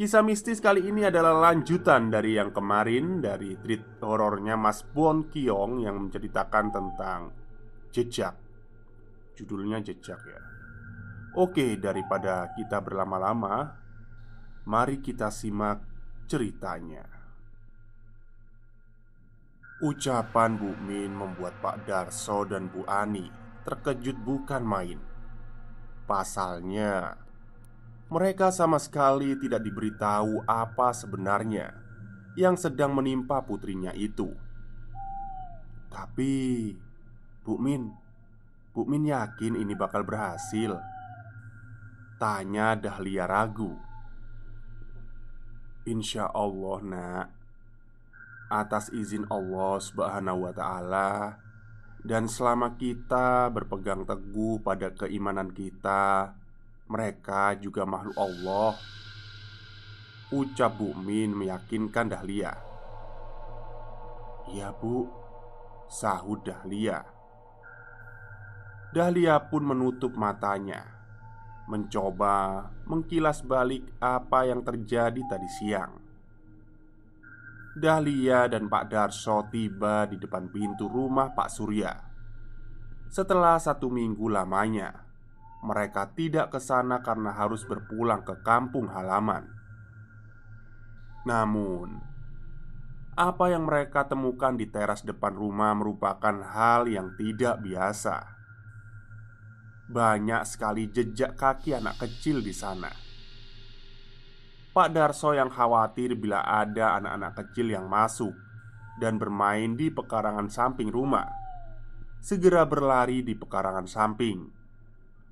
Kisah mistis kali ini adalah lanjutan dari yang kemarin Dari treat horornya Mas Bon Kiong Yang menceritakan tentang jejak. Judulnya jejak ya. Oke, daripada kita berlama-lama Mari kita simak ceritanya. Ucapan Bu Min membuat Pak Darso dan Bu Ani terkejut bukan main. Pasalnya mereka sama sekali tidak diberitahu apa sebenarnya yang sedang menimpa putrinya itu. Tapi, Bu Min, Bu Min yakin ini bakal berhasil. Tanya Dahlia ragu. Insya Allah, Nak. Atas izin Allah Subhanahu wa Ta'ala, dan selama kita berpegang teguh pada keimanan kita, mereka juga makhluk Allah. Ucap Bu Min meyakinkan Dahlia. Iya bu. Sahut Dahlia. Dahlia pun menutup matanya. Mencoba mengkilas balik apa yang terjadi tadi siang. Dahlia dan Pak Darso tiba di depan pintu rumah Pak Surya. Setelah satu minggu lamanya mereka tidak ke sana karena harus berpulang ke kampung halaman. Namun, apa yang mereka temukan di teras depan rumah merupakan hal yang tidak biasa. Banyak sekali jejak kaki anak kecil di sana. Pak Darso yang khawatir bila ada anak-anak kecil yang masuk dan bermain di pekarangan samping rumah, segera berlari di pekarangan samping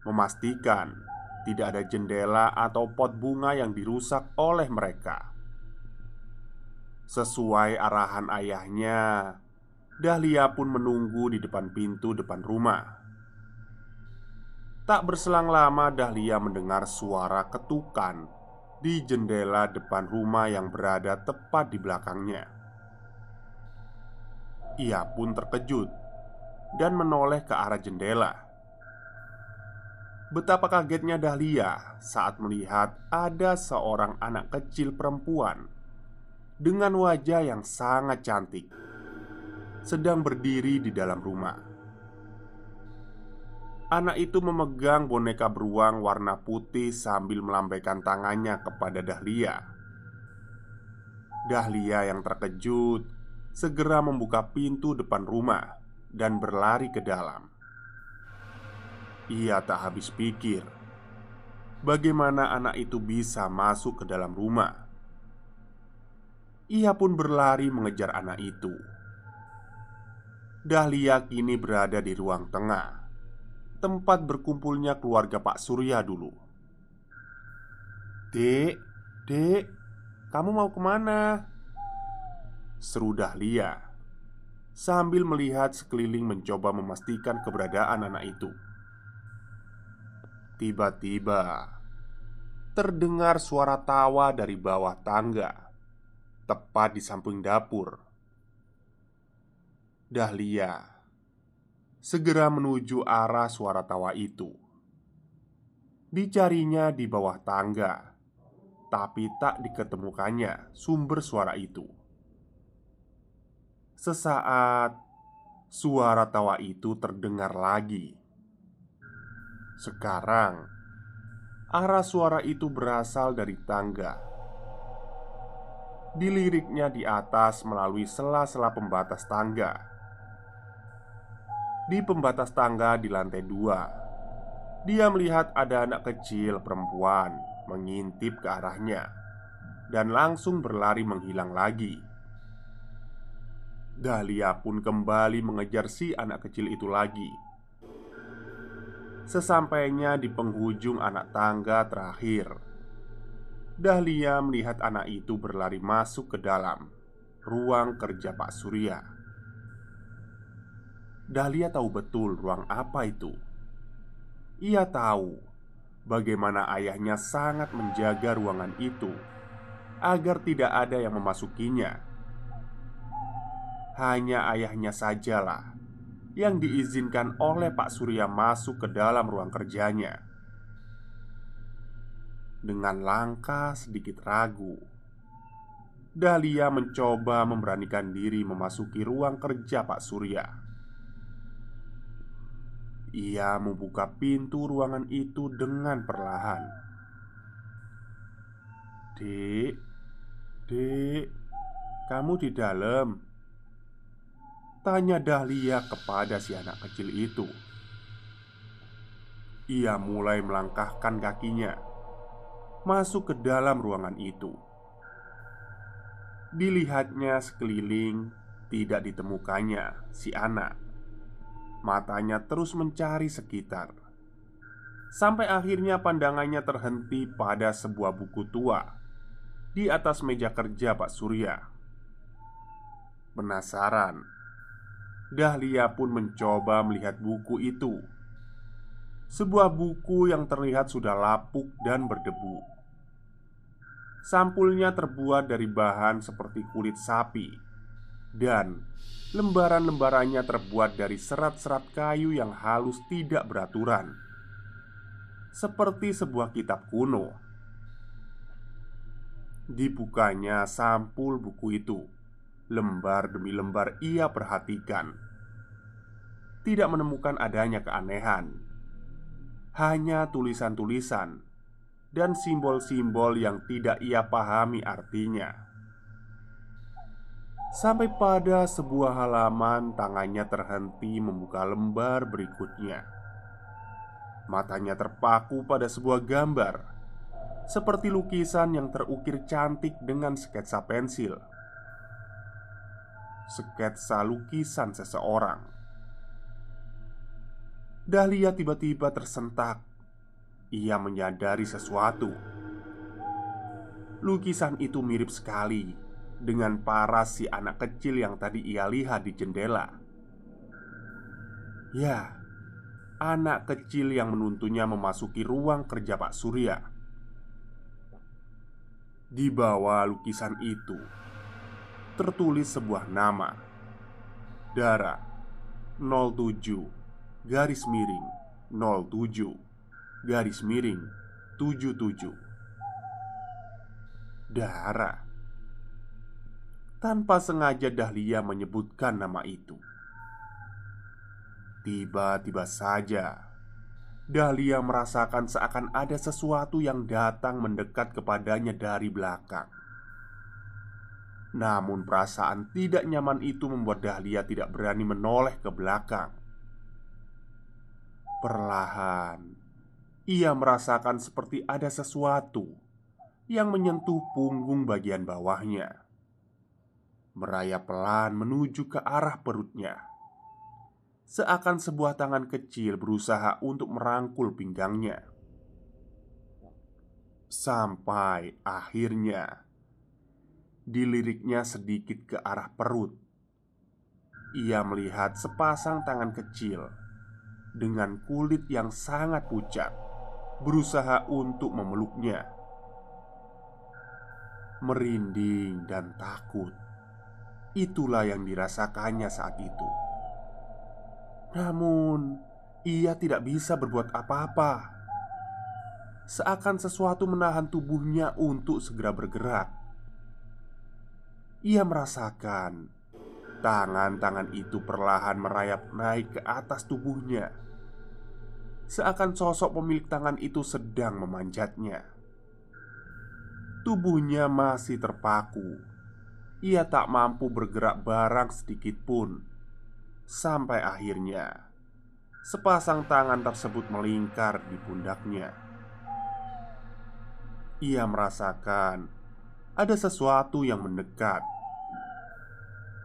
memastikan tidak ada jendela atau pot bunga yang dirusak oleh mereka. Sesuai arahan ayahnya, Dahlia pun menunggu di depan pintu depan rumah. Tak berselang lama, Dahlia mendengar suara ketukan di jendela depan rumah yang berada tepat di belakangnya. Ia pun terkejut dan menoleh ke arah jendela. Betapa kagetnya Dahlia saat melihat ada seorang anak kecil perempuan dengan wajah yang sangat cantik sedang berdiri di dalam rumah. Anak itu memegang boneka beruang warna putih sambil melambaikan tangannya kepada Dahlia. Dahlia yang terkejut segera membuka pintu depan rumah dan berlari ke dalam. Ia tak habis pikir Bagaimana anak itu bisa masuk ke dalam rumah. Ia pun berlari mengejar anak itu. Dahlia kini berada di ruang tengah Tempat berkumpulnya keluarga Pak Surya dulu. Dek, dek, kamu mau ke mana? Seru Dahlia Sambil melihat sekeliling mencoba memastikan keberadaan anak itu Tiba-tiba terdengar suara tawa dari bawah tangga, tepat di samping dapur. Dahlia segera menuju arah suara tawa itu. Dicarinya di bawah tangga, tapi tak diketemukannya sumber suara itu. Sesaat suara tawa itu terdengar lagi. Sekarang arah suara itu berasal dari tangga. Diliriknya di atas melalui sela-sela pembatas tangga. Di pembatas tangga di lantai dua, dia melihat ada anak kecil perempuan mengintip ke arahnya dan langsung berlari menghilang lagi. Dahlia pun kembali mengejar si anak kecil itu lagi Sesampainya di penghujung anak tangga terakhir, Dahlia melihat anak itu berlari masuk ke dalam ruang kerja Pak Surya. Dahlia tahu betul ruang apa itu. Ia tahu bagaimana ayahnya sangat menjaga ruangan itu agar tidak ada yang memasukinya. Hanya ayahnya sajalah yang diizinkan oleh Pak Surya masuk ke dalam ruang kerjanya. Dengan langkah sedikit ragu, Dahlia mencoba memberanikan diri memasuki ruang kerja Pak Surya. Ia membuka pintu ruangan itu dengan perlahan. "Dek, Dek, kamu di dalam?" Tanya Dahlia kepada si anak kecil itu. Ia mulai melangkahkan kakinya Masuk ke dalam ruangan itu. Dilihatnya sekeliling Tidak ditemukannya si anak. Matanya terus mencari sekitar. Sampai akhirnya pandangannya terhenti pada sebuah buku tua Di atas meja kerja Pak Surya. Penasaran Dahlia pun mencoba melihat buku itu. Sebuah buku yang terlihat sudah lapuk dan berdebu. Sampulnya terbuat dari bahan seperti kulit sapi, dan lembaran-lembarannya terbuat dari serat-serat kayu yang halus tidak beraturan, seperti sebuah kitab kuno. Dibukanya sampul buku itu Lembar demi lembar ia perhatikan. Tidak menemukan adanya keanehan. Hanya tulisan-tulisan Dan simbol-simbol yang tidak ia pahami artinya. Sampai pada sebuah halaman tangannya terhenti membuka lembar berikutnya. Matanya terpaku pada sebuah gambar Seperti lukisan yang terukir cantik dengan sketsa pensil sketsa lukisan seseorang. Dahlia tiba-tiba tersentak. Ia menyadari sesuatu. Lukisan itu mirip sekali dengan paras si anak kecil yang tadi ia lihat di jendela. Ya, anak kecil yang menuntunnya memasuki ruang kerja Pak Surya. Di bawah lukisan itu tertulis sebuah nama. Dara 07 garis miring 07 garis miring 77 Dara. Tanpa sengaja Dahlia menyebutkan nama itu. Tiba-tiba saja Dahlia merasakan seakan ada sesuatu yang datang mendekat kepadanya dari belakang namun perasaan tidak nyaman itu membuat Dahlia tidak berani menoleh ke belakang. Perlahan Ia merasakan seperti ada sesuatu Yang menyentuh punggung bagian bawahnya. Merayap pelan menuju ke arah perutnya. Seakan sebuah tangan kecil berusaha untuk merangkul pinggangnya. Sampai akhirnya Diliriknya sedikit ke arah perut Ia melihat sepasang tangan kecil Dengan kulit yang sangat pucat berusaha untuk memeluknya. Merinding dan takut, itulah yang dirasakannya saat itu. Namun, ia tidak bisa berbuat apa-apa. Seakan sesuatu menahan tubuhnya untuk segera bergerak. Ia merasakan tangan-tangan itu perlahan merayap naik ke atas tubuhnya, seakan sosok pemilik tangan itu sedang memanjatnya. Tubuhnya masih terpaku. Ia tak mampu bergerak barang sedikit pun, sampai akhirnya sepasang tangan tersebut melingkar di pundaknya. Ia merasakan ada sesuatu yang mendekat,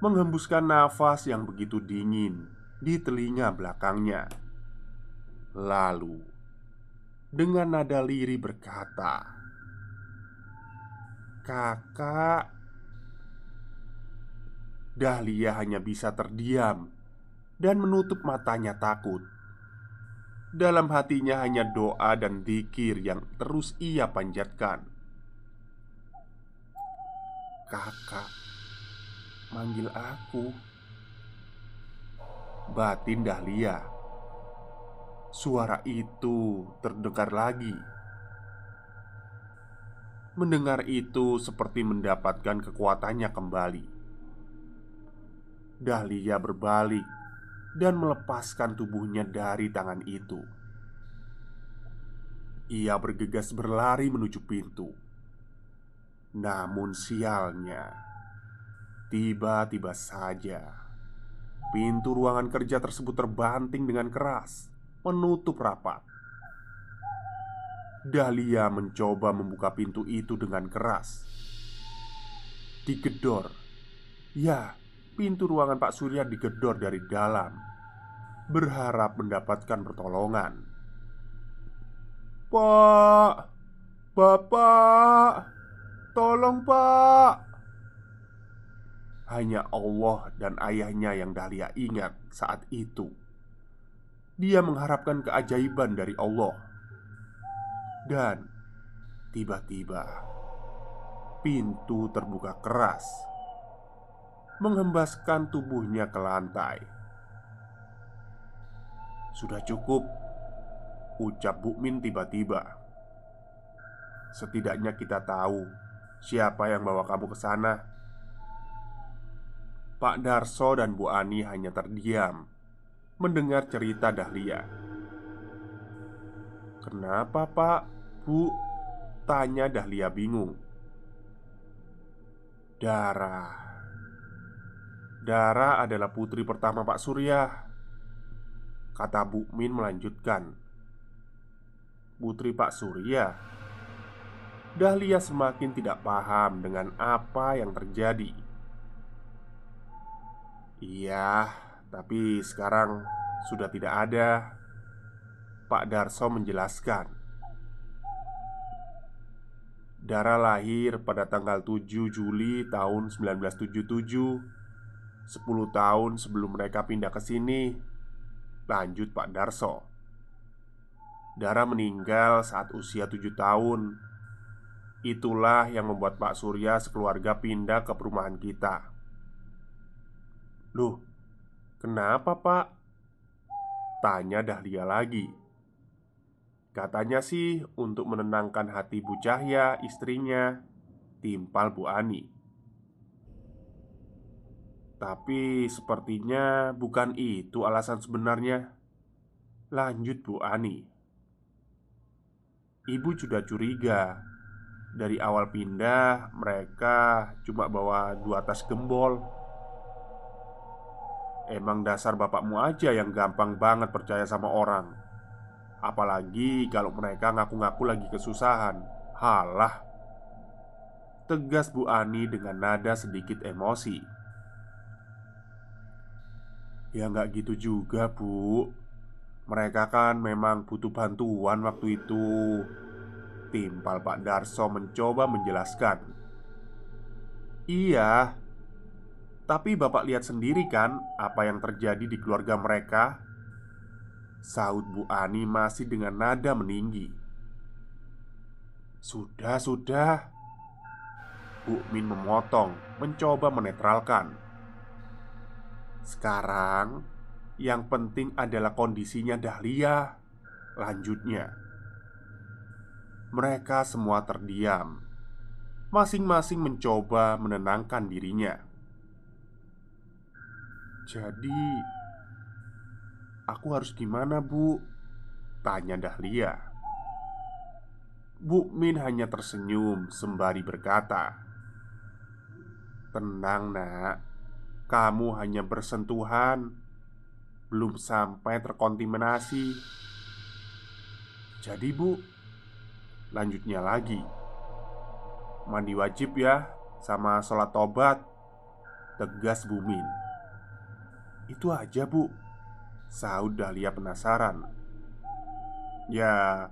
menghembuskan nafas yang begitu dingin di telinga belakangnya. Lalu, dengan nada lirih berkata, "Kakak." Dahlia hanya bisa terdiam dan menutup matanya takut. Dalam hatinya hanya doa dan dikir yang terus ia panjatkan. Kakak. Manggil aku. Batin Dahlia Suara itu terdengar lagi. Mendengar itu seperti mendapatkan kekuatannya kembali. Dahlia berbalik Dan melepaskan tubuhnya dari tangan itu. Ia bergegas berlari menuju pintu namun sialnya, tiba-tiba saja pintu ruangan kerja tersebut terbanting dengan keras, menutup rapat. Dahlia mencoba membuka pintu itu dengan keras. Digedor, ya, pintu ruangan Pak Surya digedor dari dalam, berharap mendapatkan pertolongan. Pak, Bapak, Tolong pak. Hanya Allah dan ayahnya yang Dahlia ingat saat itu. Dia mengharapkan keajaiban dari Allah. Dan Tiba-tiba Pintu terbuka keras Menghembaskan tubuhnya ke lantai. Sudah cukup Ucap Bukmin tiba-tiba. Setidaknya kita tahu Siapa yang bawa kamu ke sana? Pak Darso dan Bu Ani hanya terdiam mendengar cerita Dahlia. "Kenapa, Pak? Bu?" tanya Dahlia bingung. "Dara. Dara adalah putri pertama Pak Surya." Kata Bu Min melanjutkan. "Putri Pak Surya?" Dahlia semakin tidak paham dengan apa yang terjadi. Iya, tapi sekarang sudah tidak ada. Pak Darso menjelaskan. Dara lahir pada tanggal 7 Juli tahun 1977 10 tahun sebelum mereka pindah ke sini Lanjut Pak Darso Dara meninggal saat usia 7 tahun Itulah yang membuat Pak Surya sekeluarga pindah ke perumahan kita. Loh, kenapa Pak? Tanya Dahlia lagi. Katanya sih untuk menenangkan hati Bu Cahya, istrinya, timpal Bu Ani. Tapi sepertinya bukan itu alasan sebenarnya. Lanjut Bu Ani. Ibu sudah curiga dari awal pindah, mereka cuma bawa dua tas gembol. Emang dasar bapakmu aja yang gampang banget percaya sama orang. Apalagi kalau mereka ngaku-ngaku lagi kesusahan. Halah. Tegas Bu Ani dengan nada sedikit emosi. Ya nggak gitu juga, Bu. Mereka kan memang butuh bantuan waktu itu. Timpal Pak Darso mencoba menjelaskan Iya Tapi Bapak lihat sendiri kan Apa yang terjadi di keluarga mereka Saud Bu Ani masih dengan nada meninggi Sudah, sudah. Bu Min memotong, mencoba menetralkan. Sekarang yang penting adalah kondisinya Dahlia. Lanjutnya, mereka semua terdiam, masing-masing mencoba menenangkan dirinya. Jadi, aku harus gimana, Bu? Tanya Dahlia. Bu Min hanya tersenyum sembari berkata, "Tenang, Nak. Kamu hanya bersentuhan belum sampai terkontaminasi. Jadi, Bu, lanjutnya lagi. Mandi wajib ya, sama sholat tobat. Tegas Bumin. Itu aja, Bu. Saud Dahlia penasaran. Ya,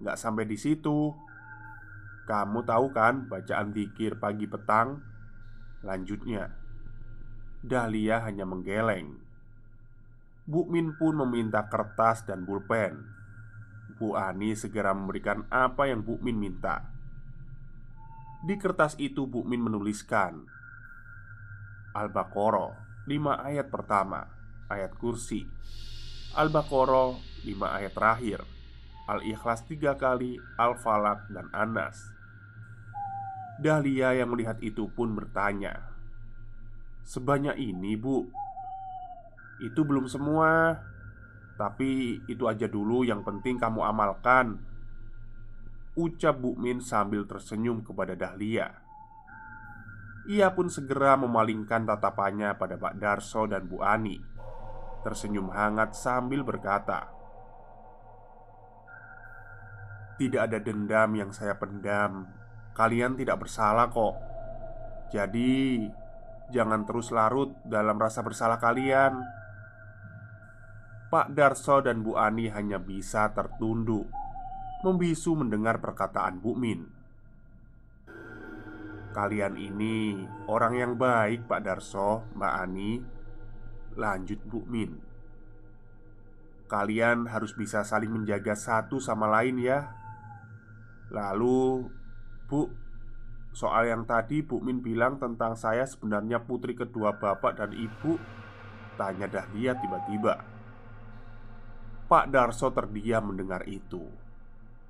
nggak sampai di situ. Kamu tahu kan bacaan dikir pagi petang? Lanjutnya, Dahlia hanya menggeleng. Bu Min pun meminta kertas dan pulpen. Bu Ani segera memberikan apa yang Bu Min minta. Di kertas itu Bu Min menuliskan Al-Baqarah 5 ayat pertama Ayat kursi. Al-Baqarah 5 ayat terakhir Al-Ikhlas 3 kali Al-Falak dan Anas. Dahlia yang melihat itu pun bertanya Sebanyak ini bu? Itu belum semua Tapi itu aja dulu yang penting kamu amalkan. Ucap Bu Min sambil tersenyum kepada Dahlia. Ia pun segera memalingkan tatapannya pada Pak Darso dan Bu Ani. Tersenyum hangat sambil berkata Tidak ada dendam yang saya pendam. Kalian tidak bersalah kok. Jadi Jangan terus larut dalam rasa bersalah kalian Pak Darso dan Bu Ani hanya bisa tertunduk. Membisu mendengar perkataan Bu Min. Kalian ini orang yang baik Pak Darso, Mbak Ani. Lanjut Bu Min. Kalian harus bisa saling menjaga satu sama lain ya. Lalu Bu Soal yang tadi Bu Min bilang tentang saya sebenarnya putri kedua bapak dan ibu. Tanya Dahlia tiba-tiba Pak Darso terdiam mendengar itu.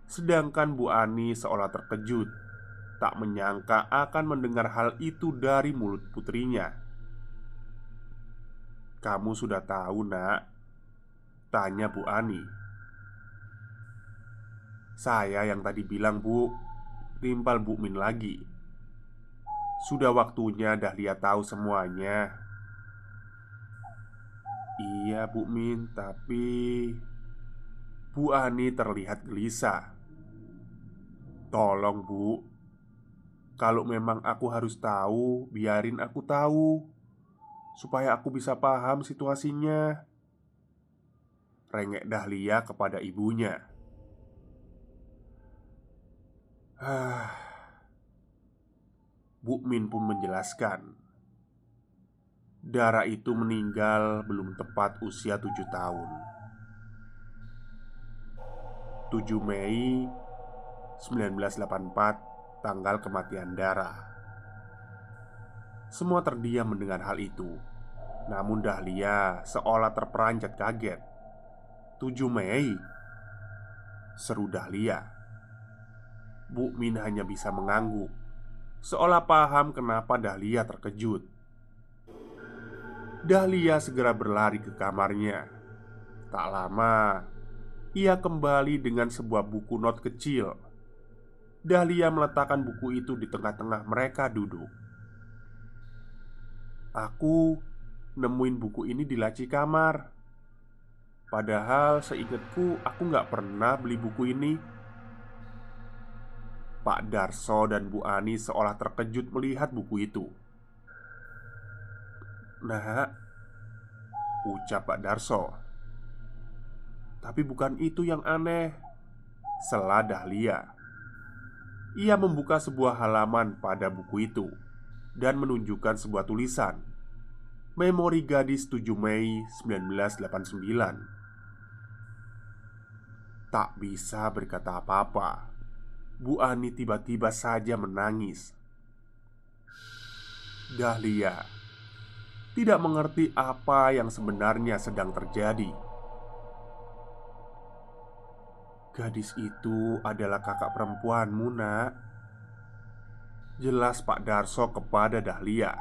Sedangkan Bu Ani seolah terkejut Tak menyangka akan mendengar hal itu dari mulut putrinya. Kamu sudah tahu nak? Tanya Bu Ani. Saya yang tadi bilang bu Timpal Bu Min lagi. Sudah waktunya Dahlia tahu semuanya Iya Bu Min, tapi Bu Ani terlihat gelisah. Tolong Bu, kalau memang aku harus tahu, biarin aku tahu, supaya aku bisa paham situasinya. Rengek Dahlia kepada ibunya. Bu Min pun menjelaskan Dara itu meninggal belum tepat usia tujuh tahun. 7 Mei 1984 Tanggal kematian Dara. Semua terdiam mendengar hal itu. Namun Dahlia seolah terperanjat kaget. 7 Mei? Seru Dahlia. Bu Min hanya bisa mengangguk Seolah paham kenapa Dahlia terkejut Dahlia segera berlari ke kamarnya. Tak lama, ia kembali dengan sebuah buku not kecil. Dahlia meletakkan buku itu di tengah-tengah mereka duduk. Aku nemuin buku ini di laci kamar. Padahal seingatku aku nggak pernah beli buku ini. Pak Darso dan Bu Ani seolah terkejut melihat buku itu. Nah, ucap Pak Darso. Tapi bukan itu yang aneh. Selah Dahlia. Ia membuka sebuah halaman pada buku itu dan menunjukkan sebuah tulisan. Memori gadis 7 Mei 1989 Tak bisa berkata apa-apa Bu Ani tiba-tiba saja menangis. Dahlia tidak mengerti apa yang sebenarnya sedang terjadi. Gadis itu adalah kakak perempuanmu, Nak. Jelas Pak Darso kepada Dahlia.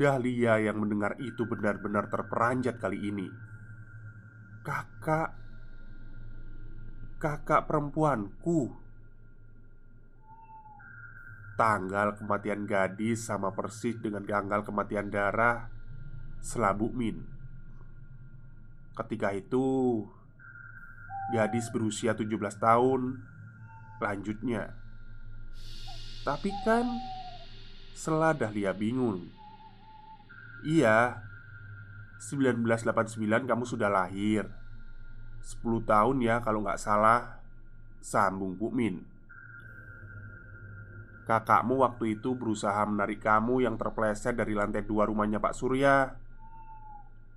Dahlia yang mendengar itu benar-benar terperanjat kali ini. Kakak, kakak perempuanku. Tanggal kematian gadis sama persis dengan tanggal kematian darah Selabu Min. Ketika itu, Gadis berusia 17 tahun Lanjutnya. Tapi kan Setelah Dahlia bingung. Iya 1989 kamu sudah lahir. 10 tahun ya kalau nggak salah Sambung Bu Min Kakakmu waktu itu berusaha menarik kamu yang terpleset dari lantai dua rumahnya Pak Surya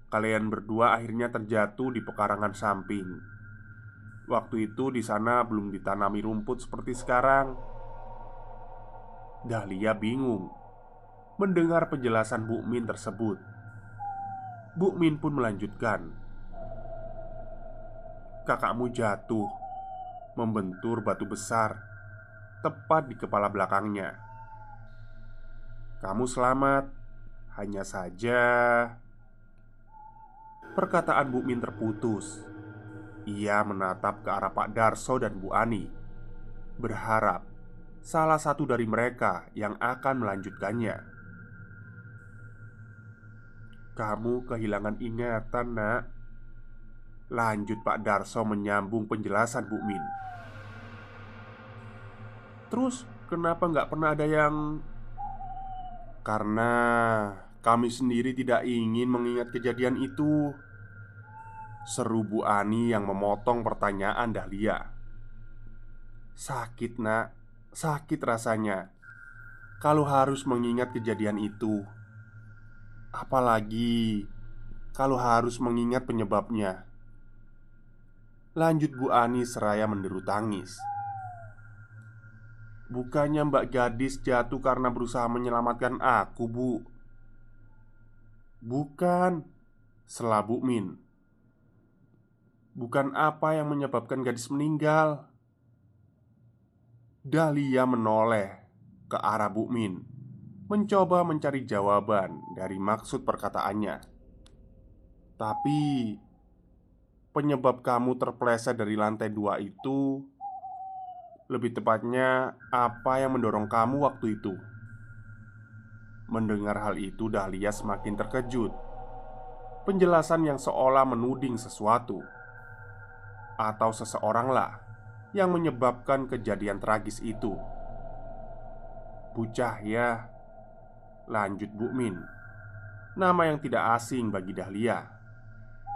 Kalian berdua akhirnya terjatuh di pekarangan samping Waktu itu di sana belum ditanami rumput seperti sekarang. Dahlia bingung mendengar penjelasan Bu Min tersebut. Bu Min pun melanjutkan, "Kakakmu jatuh, membentur batu besar tepat di kepala belakangnya. Kamu selamat, hanya saja." Perkataan Bu Min terputus ia menatap ke arah Pak Darso dan Bu Ani Berharap salah satu dari mereka yang akan melanjutkannya Kamu kehilangan ingatan nak Lanjut Pak Darso menyambung penjelasan Bu Min Terus kenapa nggak pernah ada yang Karena kami sendiri tidak ingin mengingat kejadian itu. Seru Bu Ani yang memotong pertanyaan Dahlia. Sakit nak, sakit rasanya. Kalau harus mengingat kejadian itu Apalagi Kalau harus mengingat penyebabnya. Lanjut Bu Ani seraya menderu tangis Bukannya mbak gadis jatuh karena berusaha menyelamatkan aku bu? Bukan. Selabu Min. Bukan apa yang menyebabkan gadis meninggal. Dahlia menoleh ke arah Bu Min Mencoba mencari jawaban dari maksud perkataannya. Tapi Penyebab kamu terpleset dari lantai dua itu Lebih tepatnya Apa yang mendorong kamu waktu itu Mendengar hal itu Dahlia semakin terkejut Penjelasan yang seolah menuding sesuatu atau seseoranglah yang menyebabkan kejadian tragis itu. Bu Cahya, lanjut Bu Min, nama yang tidak asing bagi Dahlia.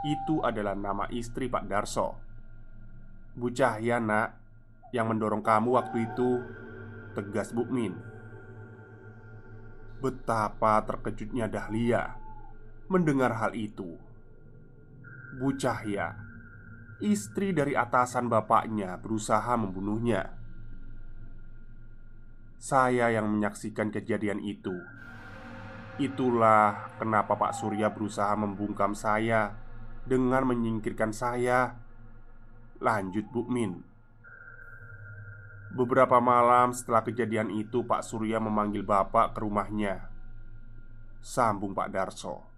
Itu adalah nama istri Pak Darso. Bu Cahya, nak, yang mendorong kamu waktu itu, tegas Bu Min. Betapa terkejutnya Dahlia mendengar hal itu. Bu Cahya istri dari atasan bapaknya berusaha membunuhnya. Saya yang menyaksikan kejadian itu. Itulah kenapa Pak Surya berusaha membungkam saya dengan menyingkirkan saya. Lanjut Bu Min. Beberapa malam setelah kejadian itu, Pak Surya memanggil Bapak ke rumahnya. Sambung Pak Darso.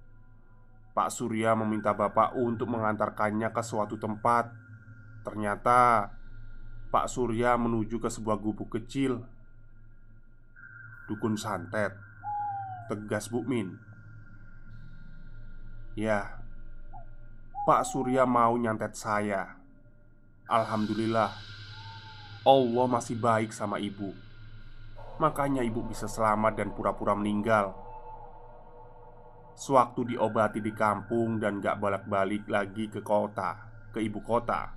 Pak Surya meminta bapak untuk mengantarkannya ke suatu tempat. Ternyata Pak Surya menuju ke sebuah gubuk kecil. Dukun santet, tegas Bu Min. Ya, Pak Surya mau nyantet saya. Alhamdulillah, Allah masih baik sama ibu. Makanya ibu bisa selamat dan pura-pura meninggal. Sewaktu diobati di kampung dan gak bolak-balik lagi ke kota, ke ibu kota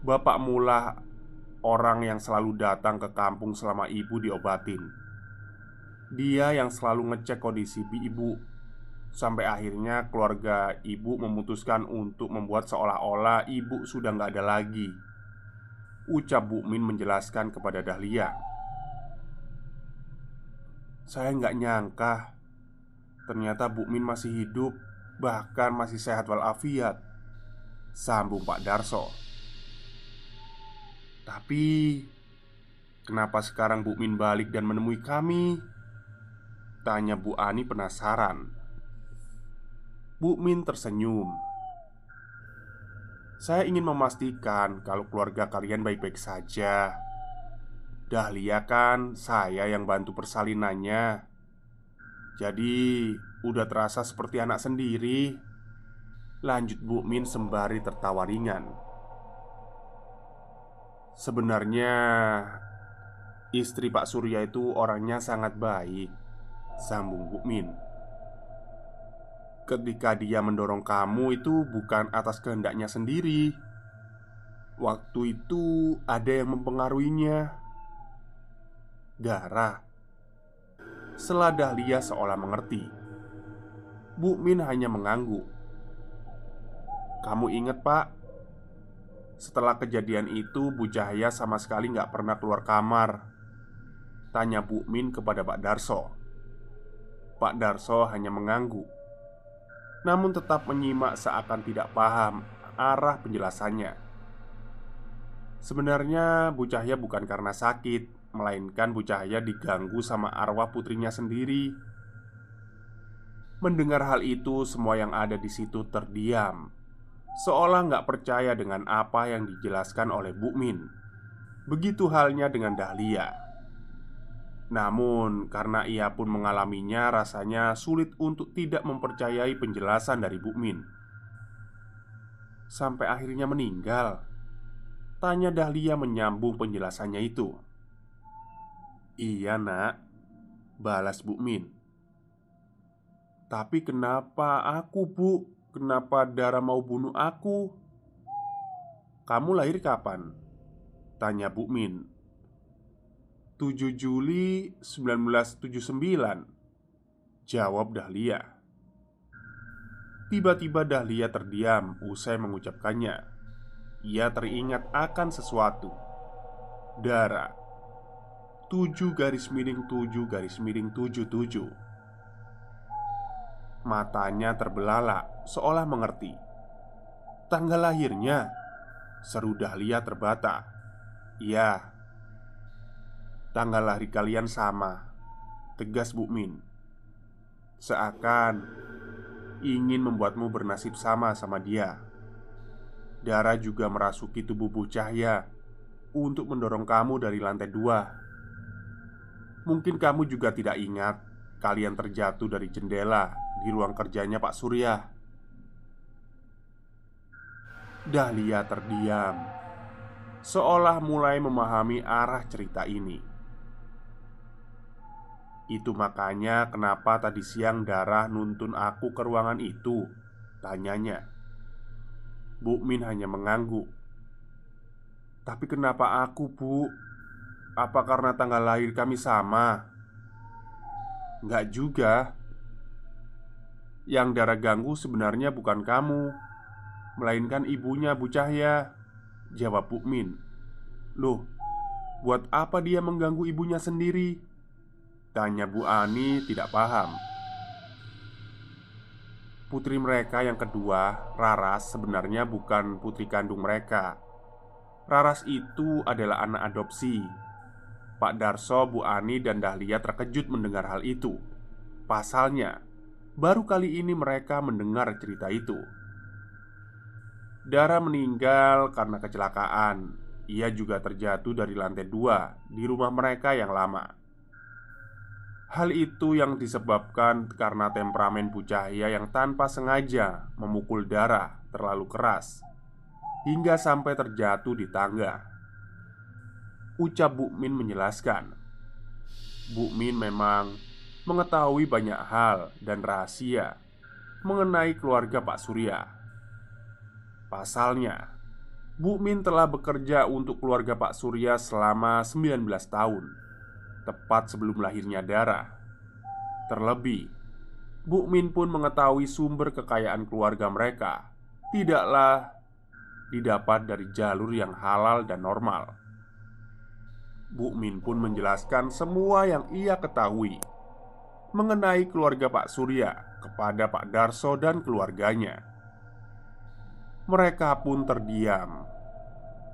Bapak mula orang yang selalu datang ke kampung selama ibu diobatin. Dia yang selalu ngecek kondisi ibu. Sampai akhirnya keluarga ibu memutuskan untuk membuat seolah-olah ibu sudah gak ada lagi Ucap Bu Min menjelaskan kepada Dahlia. Saya nggak nyangka Ternyata Bu Min masih hidup Bahkan masih sehat walafiat Sambung Pak Darso. Tapi Kenapa sekarang Bu Min balik dan menemui kami? Tanya Bu Ani penasaran. Bu Min tersenyum Saya ingin memastikan kalau keluarga kalian baik-baik saja. Dahlia kan saya yang bantu persalinannya? Jadi udah terasa seperti anak sendiri. Lanjut Bu Min sembari tertawa ringan. Sebenarnya Istri Pak Surya itu orangnya sangat baik. Sambung Bu Min Ketika dia mendorong kamu itu bukan atas kehendaknya sendiri. Waktu itu ada yang mempengaruhinya. Darah Setelah Dahlia seolah mengerti. Bu Min hanya mengangguk. Kamu ingat pak? Setelah kejadian itu Bu Cahaya sama sekali nggak pernah keluar kamar. Tanya Bu Min kepada Pak Darso. Pak Darso hanya mengangguk Namun tetap menyimak seakan tidak paham arah penjelasannya. Sebenarnya Bu Cahaya bukan karena sakit Melainkan Bu Cahaya diganggu sama arwah putrinya sendiri. Mendengar hal itu, semua yang ada di situ terdiam. Seolah nggak percaya dengan apa yang dijelaskan oleh Bu Min. Begitu halnya dengan Dahlia Namun karena ia pun mengalaminya Rasanya sulit untuk tidak mempercayai penjelasan dari Bu Min Sampai akhirnya meninggal Tanya Dahlia menyambung penjelasannya itu Iya nak Balas Bu Min Tapi kenapa aku bu? Kenapa Dara mau bunuh aku? Kamu lahir kapan? Tanya Bu Min 7 Juli 1979 Jawab Dahlia. Tiba-tiba Dahlia terdiam usai mengucapkannya. Ia teringat akan sesuatu. Dara. 7 garis miring 7 garis miring 77 Matanya terbelalak seolah mengerti. Tanggal lahirnya? Seru Dahlia terbata. Iya Tanggal lahir kalian sama. Tegas Bu Min. Seakan Ingin membuatmu bernasib sama sama dia. Darah juga merasuki tubuh Bu Cahya Untuk mendorong kamu dari lantai dua. Mungkin kamu juga tidak ingat Kalian terjatuh dari jendela Di ruang kerjanya Pak Surya. Dahlia terdiam Seolah mulai memahami arah cerita ini Itu makanya kenapa tadi siang Darah nuntun aku ke ruangan itu Tanyanya Bu Min hanya mengangguk Tapi kenapa aku bu? Apa karena tanggal lahir kami sama? Enggak juga Yang darah ganggu sebenarnya bukan kamu Melainkan ibunya Bu Cahya Jawab Bu Min Loh, buat apa dia mengganggu ibunya sendiri? Tanya Bu Ani tidak paham Putri mereka yang kedua, Raras, sebenarnya bukan putri kandung mereka Raras itu adalah anak adopsi Pak Darso, Bu Ani, dan Dahlia terkejut mendengar hal itu. Pasalnya, baru kali ini mereka mendengar cerita itu. Dara meninggal karena kecelakaan. Ia juga terjatuh dari lantai dua di rumah mereka yang lama. Hal itu yang disebabkan karena temperamen Bu Cahya yang tanpa sengaja memukul Dara terlalu keras hingga sampai terjatuh di tangga. Ucap Bu Min menjelaskan. Bu Min memang mengetahui banyak hal dan rahasia mengenai keluarga Pak Surya. Pasalnya Bu Min telah bekerja untuk keluarga Pak Surya selama 19 tahun Tepat sebelum lahirnya Dara Terlebih Bu Min pun mengetahui sumber kekayaan keluarga mereka Tidaklah didapat dari jalur yang halal dan normal. Bu Min pun menjelaskan semua yang ia ketahui mengenai keluarga Pak Surya kepada Pak Darso dan keluarganya. Mereka pun terdiam,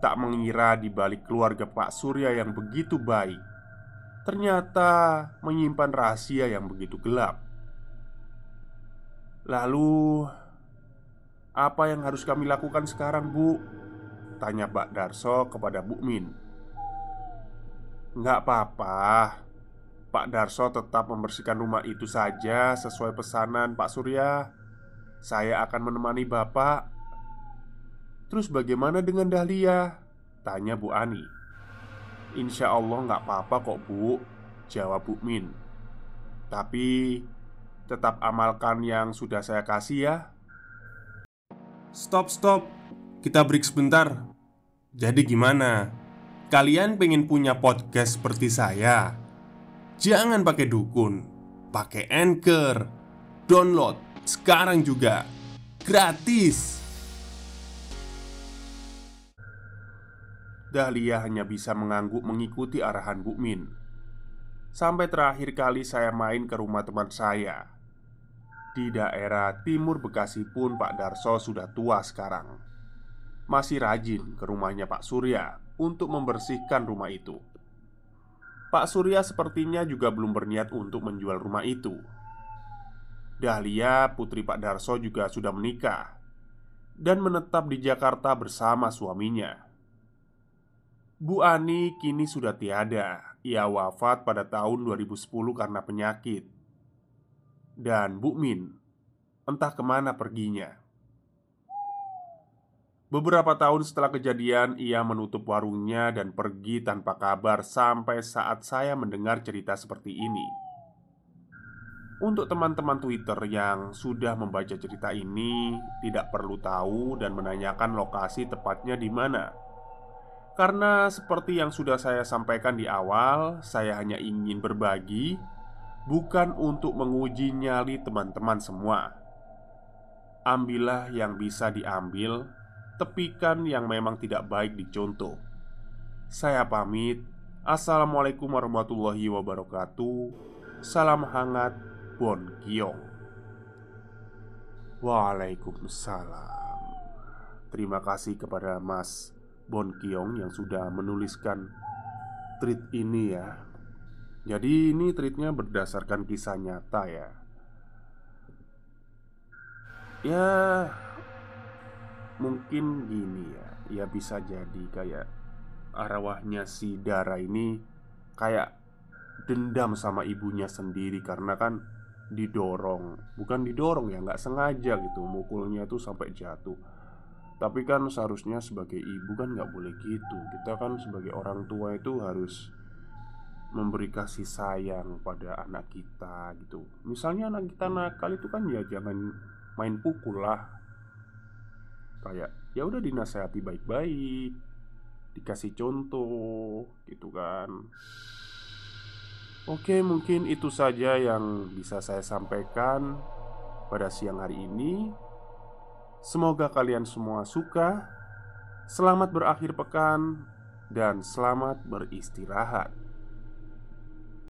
tak mengira di balik keluarga Pak Surya yang begitu baik, ternyata menyimpan rahasia yang begitu gelap. Lalu, apa yang harus kami lakukan sekarang, Bu? Tanya Pak Darso kepada Bu Min. Nggak apa-apa Pak Darso tetap membersihkan rumah itu saja sesuai pesanan Pak Surya Saya akan menemani Bapak Terus bagaimana dengan Dahlia? Tanya Bu Ani Insya Allah nggak apa-apa kok Bu Jawab Bu Min Tapi Tetap amalkan yang sudah saya kasih ya. Stop, stop. Kita break sebentar. Jadi gimana? Kalian pengen punya podcast seperti saya? Jangan pakai dukun, pakai anchor, download sekarang juga. Gratis. Dahlia hanya bisa mengangguk mengikuti arahan Bu Min. Sampai terakhir kali saya main ke rumah teman saya di daerah timur Bekasi pun Pak Darso sudah tua sekarang. Masih rajin ke rumahnya Pak Surya untuk membersihkan rumah itu. Pak Surya sepertinya juga belum berniat untuk menjual rumah itu. Dahlia, putri Pak Darso, juga sudah menikah dan menetap di Jakarta bersama suaminya. Bu Ani kini sudah tiada. Ia wafat pada tahun 2010 karena penyakit. Dan Bu Min entah ke mana perginya. Beberapa tahun setelah kejadian, ia menutup warungnya dan pergi tanpa kabar sampai saat saya mendengar cerita seperti ini. Untuk teman-teman Twitter yang sudah membaca cerita ini, tidak perlu tahu dan menanyakan lokasi tepatnya di mana. Karena seperti yang sudah saya sampaikan di awal, saya hanya ingin berbagi, bukan untuk menguji nyali teman-teman semua. Ambillah yang bisa diambil tepikan yang memang tidak baik dicontoh. Saya pamit. Assalamualaikum warahmatullahi wabarakatuh. Salam hangat, Bon Kiong. Waalaikumsalam. Terima kasih kepada Mas Bon Kiong yang sudah menuliskan tweet ini ya. Jadi ini tweetnya berdasarkan kisah nyata ya. Ya, Mungkin gini ya Ya bisa jadi kayak Arwahnya si Dara ini Kayak dendam sama ibunya sendiri Karena kan didorong Bukan didorong ya nggak sengaja gitu Mukulnya tuh sampai jatuh Tapi kan seharusnya sebagai ibu kan nggak boleh gitu. Kita kan sebagai orang tua itu harus memberi kasih sayang pada anak kita gitu. Misalnya anak kita nakal itu kan ya jangan main pukul lah. Kayak ya udah dinasehati baik-baik dikasih contoh gitu kan. Oke mungkin itu saja yang bisa saya sampaikan pada siang hari ini Semoga kalian semua suka Selamat berakhir pekan Dan selamat beristirahat